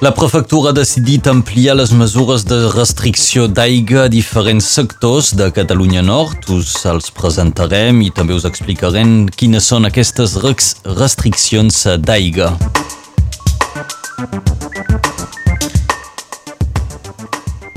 La prefectura ha decidit ampliar les mesures de restricció d'aigua a diferents sectors de Catalunya Nord. Us els presentarem i també us explicarem quines són aquestes restriccions d'aigua.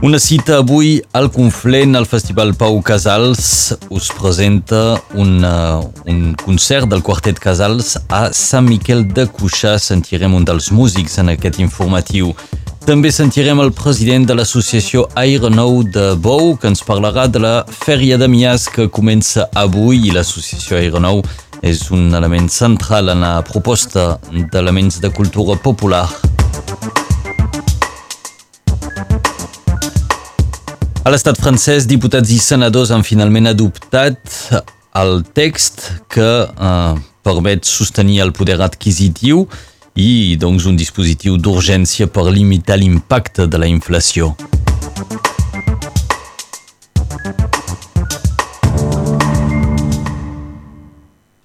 Una cita avui al Conflent, al Festival Pau Casals, us presenta un, uh, un concert del Quartet Casals a Sant Miquel de Cuixà. Sentirem un dels músics en aquest informatiu. També sentirem el president de l'associació Aire Nou de Bou, que ens parlarà de la Fèria de Mias que comença avui i l'associació Aire Nou és un element central en la proposta d'elements de cultura popular. A l'estat francès, diputats i senadors han finalment adoptat el text que eh, permet sostenir el poder adquisitiu i doncs un dispositiu d'urgència per limitar l'impacte de la inflació.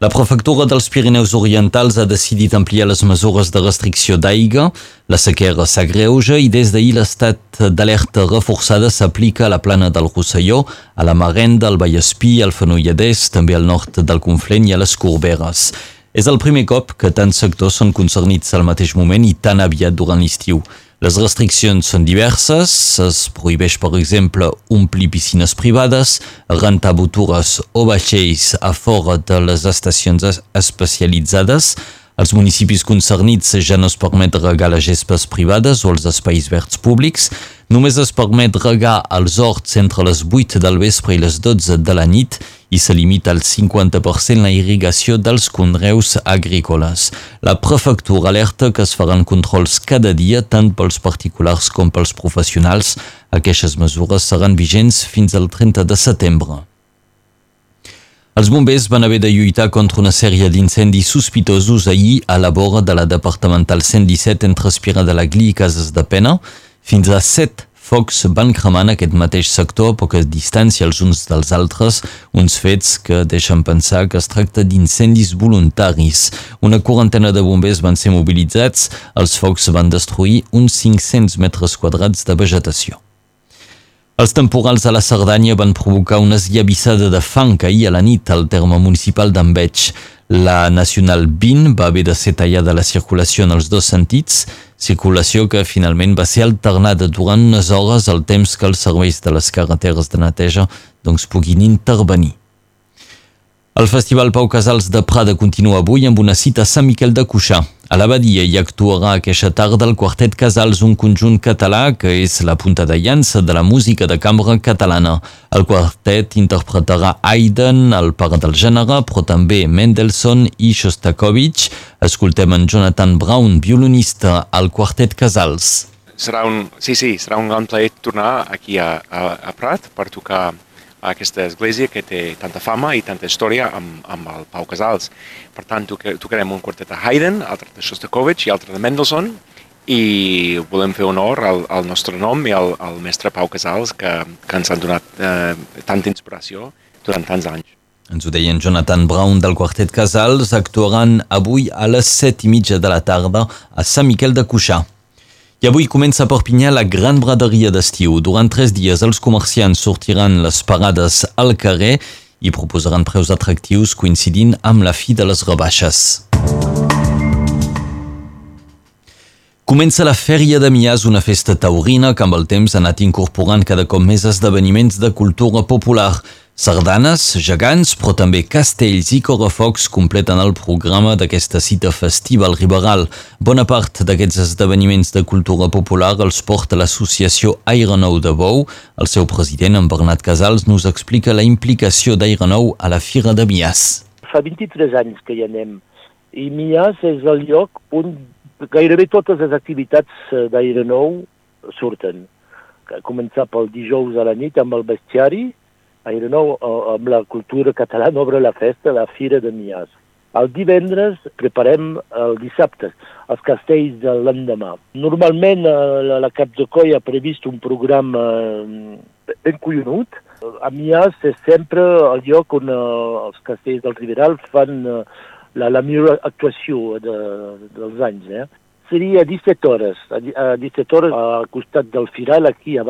La prefectura dels Pirineus Orientals ha decidit ampliar les mesures de restricció d'aigua. La sequera s'agreuja i des d'ahir l'estat d'alerta reforçada s'aplica a la plana del Rosselló, a la Marenda, al Vallespí, al Fenolladès, també al nord del Conflent i a les Corberes. És el primer cop que tants sectors són concernits al mateix moment i tan aviat durant l'estiu. Les restriccions són diverses, es prohibeix, per exemple, omplir piscines privades, rentar botures o vaixells a fora de les estacions especialitzades, als municipis concernits ja no es permet regar les gespes privades o els espais verds públics, només es permet regar els horts entre les 8 del vespre i les 12 de la nit i se limita al 50% la irrigació dels conreus agrícoles. La prefectura alerta que es faran controls cada dia tant pels particulars com pels professionals. Aquestes mesures seran vigents fins al 30 de setembre. Els bombers van haver de lluitar contra una sèrie d'incendis sospitosos ahir a la vora de la departamental 117 entre Espira de la Gli i Cases de Pena. Fins a set focs van cremar en aquest mateix sector a poca distància els uns dels altres, uns fets que deixen pensar que es tracta d'incendis voluntaris. Una quarantena de bombers van ser mobilitzats, els focs van destruir uns 500 metres quadrats de vegetació. Els temporals a la Cerdanya van provocar una esllavissada de fang ahir a la nit al terme municipal d'Enveig. La Nacional 20 va haver de ser tallada la circulació en els dos sentits, circulació que finalment va ser alternada durant unes hores al temps que els serveis de les carreteres de neteja doncs, puguin intervenir. El Festival Pau Casals de Prada continua avui amb una cita a Sant Miquel de Cuixà. A l'abadia hi actuarà aquesta tarda el Quartet Casals, un conjunt català que és la punta de llança de la música de cambra catalana. El quartet interpretarà Haydn, el pare del gènere, però també Mendelssohn i Shostakovich. Escoltem en Jonathan Brown, violinista al Quartet Casals. Serà un, sí, sí, serà un gran plaer tornar aquí a, a, a Prat per tocar a aquesta església que té tanta fama i tanta història amb, amb el Pau Casals. Per tant, tocarem un quartet de Haydn, altre de Shostakovich i altre de Mendelssohn, i volem fer honor al, al nostre nom i al, al mestre Pau Casals, que, que ens han donat eh, tanta inspiració durant tants anys. Ens ho deien Jonathan Brown del Quartet Casals, actuaran avui a les set i mitja de la tarda a Sant Miquel de Cuixà. I avui comença a Perpinyà la gran braderia d'estiu. Durant tres dies els comerciants sortiran les parades al carrer i proposaran preus atractius coincidint amb la fi de les rebaixes. Comença la Fèria de Mias, una festa taurina que amb el temps ha anat incorporant cada cop més esdeveniments de cultura popular. Sardanes, gegants, però també castells i correfocs completen el programa d'aquesta cita festiva al Riberal. Bona part d'aquests esdeveniments de cultura popular els porta l'associació Aeronou de Bou. El seu president, en Bernat Casals, nos explica la implicació d'Aeronou a la Fira de Mias. Fa 23 anys que hi anem i Mias és el lloc on gairebé totes les activitats eh, d'Aeronou surten. Començar pel dijous a la nit amb el bestiari, Aeronou, amb la cultura catalana, obre la festa, la Fira de Mias. El divendres preparem el dissabte els castells de l'endemà. Normalment la, la Cap de Coll ha previst un programa ben collonut. A Mias és sempre el lloc on els castells del Riberal fan la, la millor actuació de, dels anys. Eh? seria a 17 hores, a 17 hores al costat del Firal, aquí a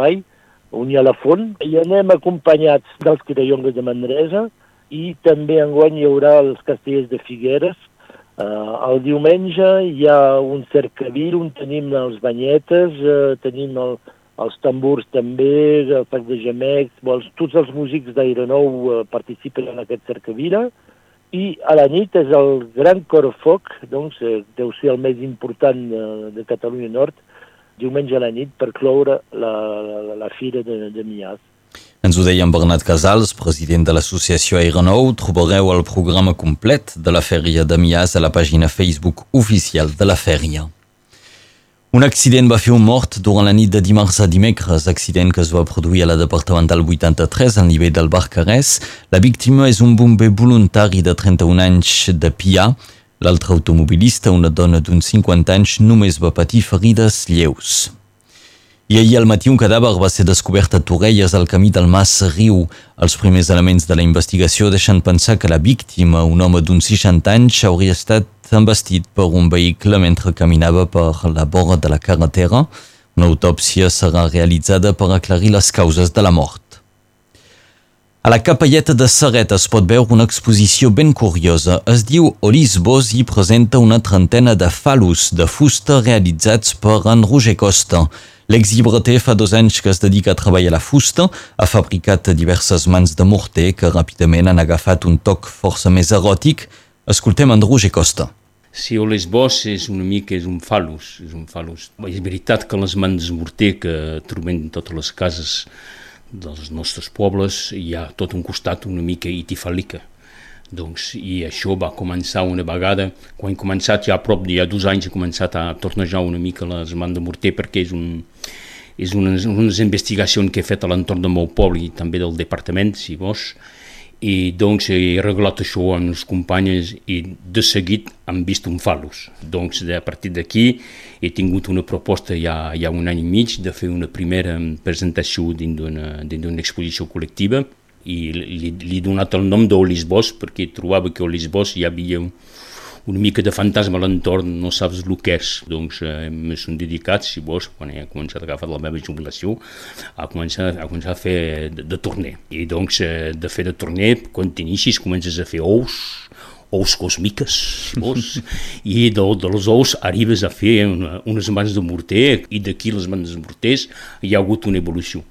On hi ha la font, i anem acompanyats dels Crayongues de Manresa i també enguany hi haurà els castellers de Figueres. Uh, el diumenge hi ha un cercavir on tenim els banyetes, uh, tenim el, els tambors també, el fac de gemecs, vols, tots els músics d'Aire Nou uh, participen en aquest cercavira, i a la nit és el Gran Corfoc, doncs eh, deu ser el més important eh, de Catalunya Nord, diumenge a la nit per cloure la, la, la fira de, de Mias. Ens ho deia en Bernat Casals, president de l'associació Aeronou. Trobareu el programa complet de la fèria de Mias a la pàgina Facebook oficial de la fèria. Un accident va fer un mort durant la nit de dimarts a dimecres, accident que es va produir a la departamental 83 al nivell del Barcarès. La víctima és un bomber voluntari de 31 anys de Pia. L'altre automobilista, una dona d'uns 50 anys, només va patir ferides lleus. I ahir al matí un cadàver va ser descobert a Torrelles al camí del Mas Riu. Els primers elements de la investigació deixen pensar que la víctima, un home d'uns 60 anys, hauria estat embestit per un vehicle mentre caminava per la vora de la carretera. Una autòpsia serà realitzada per aclarir les causes de la mort. A la capelleta de Serret es pot veure una exposició ben curiosa. Es diu Olisbos i presenta una trentena de falus de fusta realitzats per en Roger Costa. L'exhibreter fa dos anys que es dedica a treballar la fusta, ha fabricat diverses mans de morter que ràpidament han agafat un toc força més eròtic. Escoltem en Roger Costa. Si o l'esbós és una mica és un falus, és un falus. És veritat que les mans de morter que trobem en totes les cases dels nostres pobles hi ha tot un costat una mica itifàlica. Doncs, I això va començar una vegada, quan he començat ja a prop ja dos anys, he començat a tornejar una mica les mans de morter perquè és un, és unes, unes investigacions que he fet a l'entorn del meu poble i també del departament, si vols, i doncs he regulat això amb els companys i de seguit hem vist un falus. Doncs a partir d'aquí he tingut una proposta ja, ja un any i mig de fer una primera presentació dins d'una exposició col·lectiva i li, li he donat el nom d'Olisbos perquè trobava que a Olisbos hi havia un, una mica de fantasma a l'entorn, no saps el que és. Doncs eh, me són dedicat, si vols, quan he començat a agafar la meva jubilació, a començar a, començar a fer de, de torner. I doncs eh, de fer de torner, quan t'inicis comences a fer ous, ous còsmiques, si vols, i de, de les ous arribes a fer una, unes mans de morter, i d'aquí les mans de morters hi ha hagut una evolució.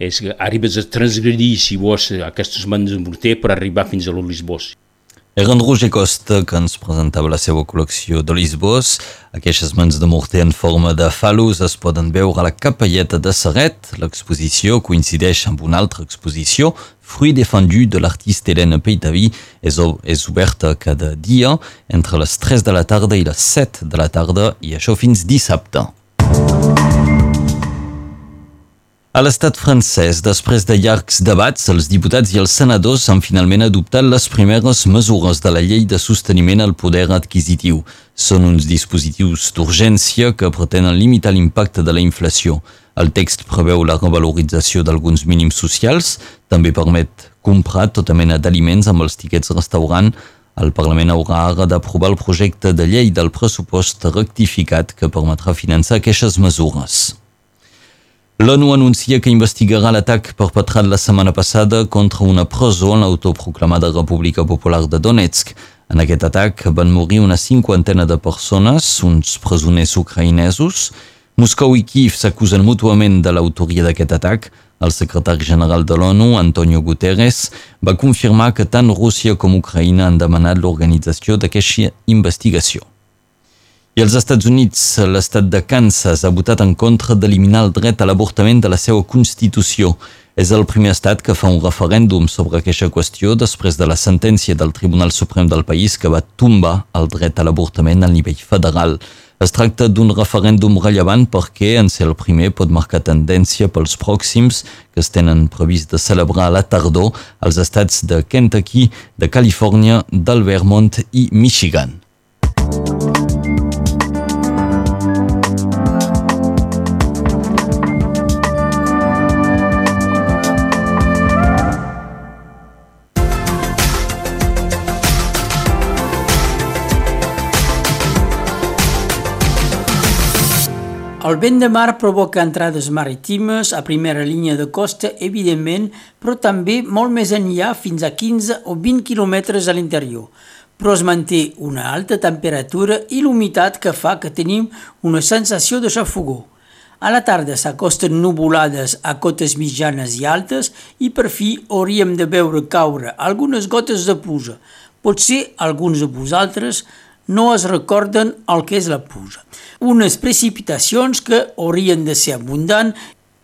És que arribes a transgredir, si vols, aquestes mans de morter per arribar fins a l'Olisbos. Era en Roger Costa que ens presentava la seva col·lecció de Lisbos. Aquestes mans de morter en forma de falus es poden veure a la capelleta de Serret. L'exposició coincideix amb una altra exposició, Fruit défendu de l'artista Helena Peitavi, és, és oberta cada dia entre les 3 de la tarda i les 7 de la tarda i això fins dissabte. A l'estat francès, després de llargs debats, els diputats i els senadors han finalment adoptat les primeres mesures de la llei de sosteniment al poder adquisitiu. Són uns dispositius d'urgència que pretenen limitar l'impacte de la inflació. El text preveu la revalorització d'alguns mínims socials, també permet comprar tota mena d'aliments amb els tiquets restaurant. El Parlament haurà ara d'aprovar el projecte de llei del pressupost rectificat que permetrà finançar aquestes mesures. L'ONU anuncia que investigarà l'atac perpetrat la setmana passada contra una presó en l'autoproclamada República Popular de Donetsk. En aquest atac van morir una cinquantena de persones, uns presoners ucraïnesos. Moscou i Kiev s'acusen mútuament de l'autoria d'aquest atac. El secretari general de l'ONU, Antonio Guterres, va confirmar que tant Rússia com Ucraïna han demanat l'organització d'aquesta investigació. Als Estats Units, l'estat de Kansas ha votat en contra d'eliminar el dret a l'avortament de la seva Constitució. És el primer estat que fa un referèndum sobre aquesta qüestió després de la sentència del Tribunal Suprem del país que va tombar el dret a l'avortament al nivell federal. Es tracta d'un referèndum rellevant perquè, en ser el primer, pot marcar tendència pels pròxims que es tenen previst de celebrar a la tardor als estats de Kentucky, de Califòrnia, del Vermont i Michigan. El vent de mar provoca entrades marítimes a primera línia de costa, evidentment, però també molt més enllà, fins a 15 o 20 quilòmetres a l'interior. Però es manté una alta temperatura i l'humitat que fa que tenim una sensació de xafogó. A la tarda s'acosten nuvolades a cotes mitjanes i altes i per fi hauríem de veure caure algunes gotes de puja. Potser alguns de vosaltres no es recorden el que és la puja. Unes precipitacions que haurien de ser abundant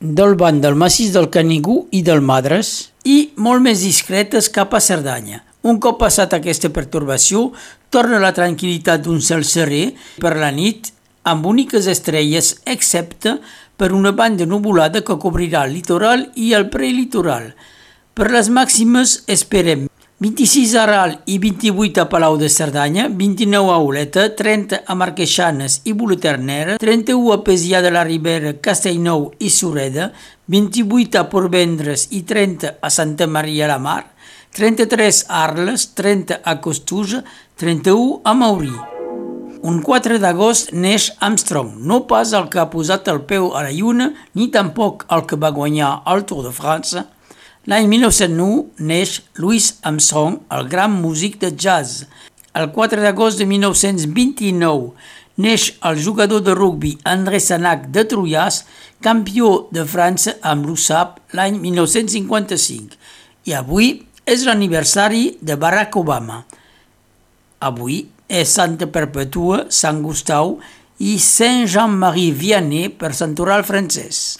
del banc del massís del Canigú i del Madres i molt més discretes cap a Cerdanya. Un cop passat aquesta pertorbació, torna la tranquil·litat d'un cel serè per la nit amb úniques estrelles, excepte per una banda nuvolada que cobrirà el litoral i el prelitoral. Per les màximes esperem 26 a Ral i 28 a Palau de Cerdanya, 29 a Oleta, 30 a Marqueixanes i Boleternera, 31 a Pesià de la Ribera, Castellnou i Sureda, 28 a Porvendres i 30 a Santa Maria la Mar, 33 a Arles, 30 a Costuja, 31 a Maurí. Un 4 d'agost neix Armstrong, no pas el que ha posat el peu a la lluna, ni tampoc el que va guanyar el Tour de França, L'any 1909 neix Louis Armstrong, el gran músic de jazz. El 4 d'agost de 1929 neix el jugador de rugbi André Sanac de Trullàs, campió de França amb l'USAP l'any 1955. I avui és l'aniversari de Barack Obama. Avui és Santa Perpetua, Sant Gustau i Saint Jean-Marie Vianney per Sant Oral francès.